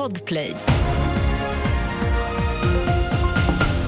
Podplay.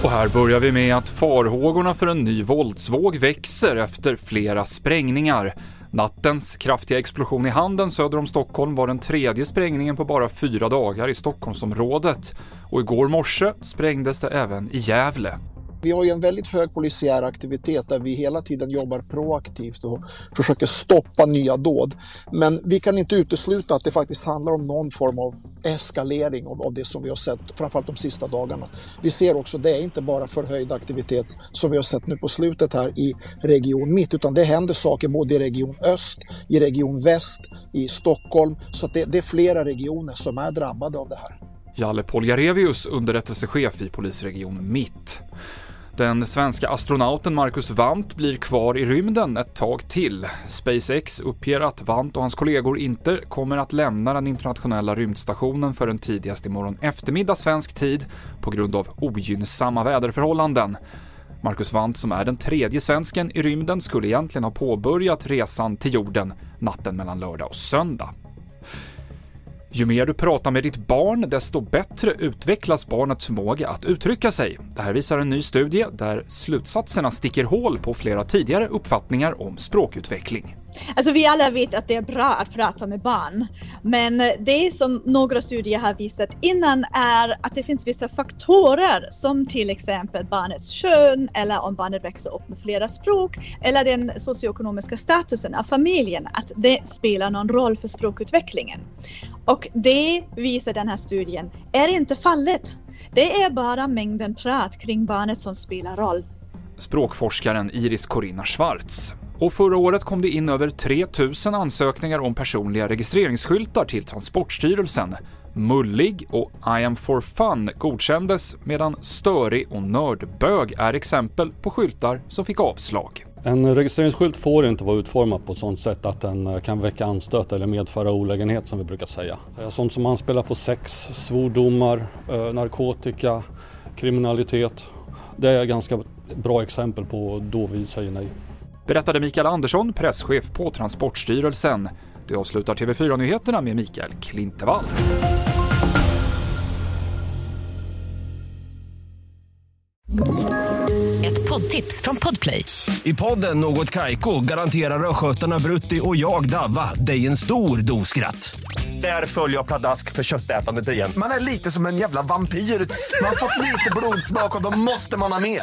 Och här börjar vi med att farhågorna för en ny våldsvåg växer efter flera sprängningar. Nattens kraftiga explosion i Handen söder om Stockholm var den tredje sprängningen på bara fyra dagar i Stockholmsområdet. Och igår morse sprängdes det även i Gävle. Vi har ju en väldigt hög polisiär aktivitet där vi hela tiden jobbar proaktivt och försöker stoppa nya dåd. Men vi kan inte utesluta att det faktiskt handlar om någon form av eskalering av det som vi har sett, framförallt de sista dagarna. Vi ser också, det är inte bara förhöjd aktivitet som vi har sett nu på slutet här i Region Mitt, utan det händer saker både i Region Öst, i Region Väst, i Stockholm. Så det, det är flera regioner som är drabbade av det här. Jalle Poljarevius, underrättelsechef i polisregion Mitt. Den svenska astronauten Marcus Wandt blir kvar i rymden ett tag till. SpaceX uppger att Wandt och hans kollegor inte kommer att lämna den internationella rymdstationen förrän tidigast imorgon eftermiddag svensk tid på grund av ogynnsamma väderförhållanden. Marcus Wandt, som är den tredje svensken i rymden, skulle egentligen ha påbörjat resan till jorden natten mellan lördag och söndag. Ju mer du pratar med ditt barn, desto bättre utvecklas barnets förmåga att uttrycka sig. Det här visar en ny studie där slutsatserna sticker hål på flera tidigare uppfattningar om språkutveckling. Alltså vi alla vet att det är bra att prata med barn, men det som några studier har visat innan är att det finns vissa faktorer som till exempel barnets kön eller om barnet växer upp med flera språk eller den socioekonomiska statusen av familjen, att det spelar någon roll för språkutvecklingen. Och det visar den här studien är inte fallet. Det är bara mängden prat kring barnet som spelar roll. Språkforskaren Iris Corinna Schwartz och förra året kom det in över 3000 ansökningar om personliga registreringsskyltar till Transportstyrelsen. Mullig och I am for fun godkändes medan störig och nördbög är exempel på skyltar som fick avslag. En registreringsskylt får inte vara utformad på ett sådant sätt att den eh, kan väcka anstöt eller medföra olägenhet som vi brukar säga. Eh, sånt som anspelar på sex, svordomar, eh, narkotika, kriminalitet. Det är ganska bra exempel på då vi säger nej berättade Mikael Andersson, presschef på Transportstyrelsen. Det avslutar TV4-nyheterna med Mikael Klintevall. Ett poddtips från Podplay. I podden Något Kaiko garanterar östgötarna Brutti och jag, Davva, dig en stor dos skratt. Där följer jag pladask för köttätandet igen. Man är lite som en jävla vampyr. Man har fått lite blodsmak och då måste man ha mer.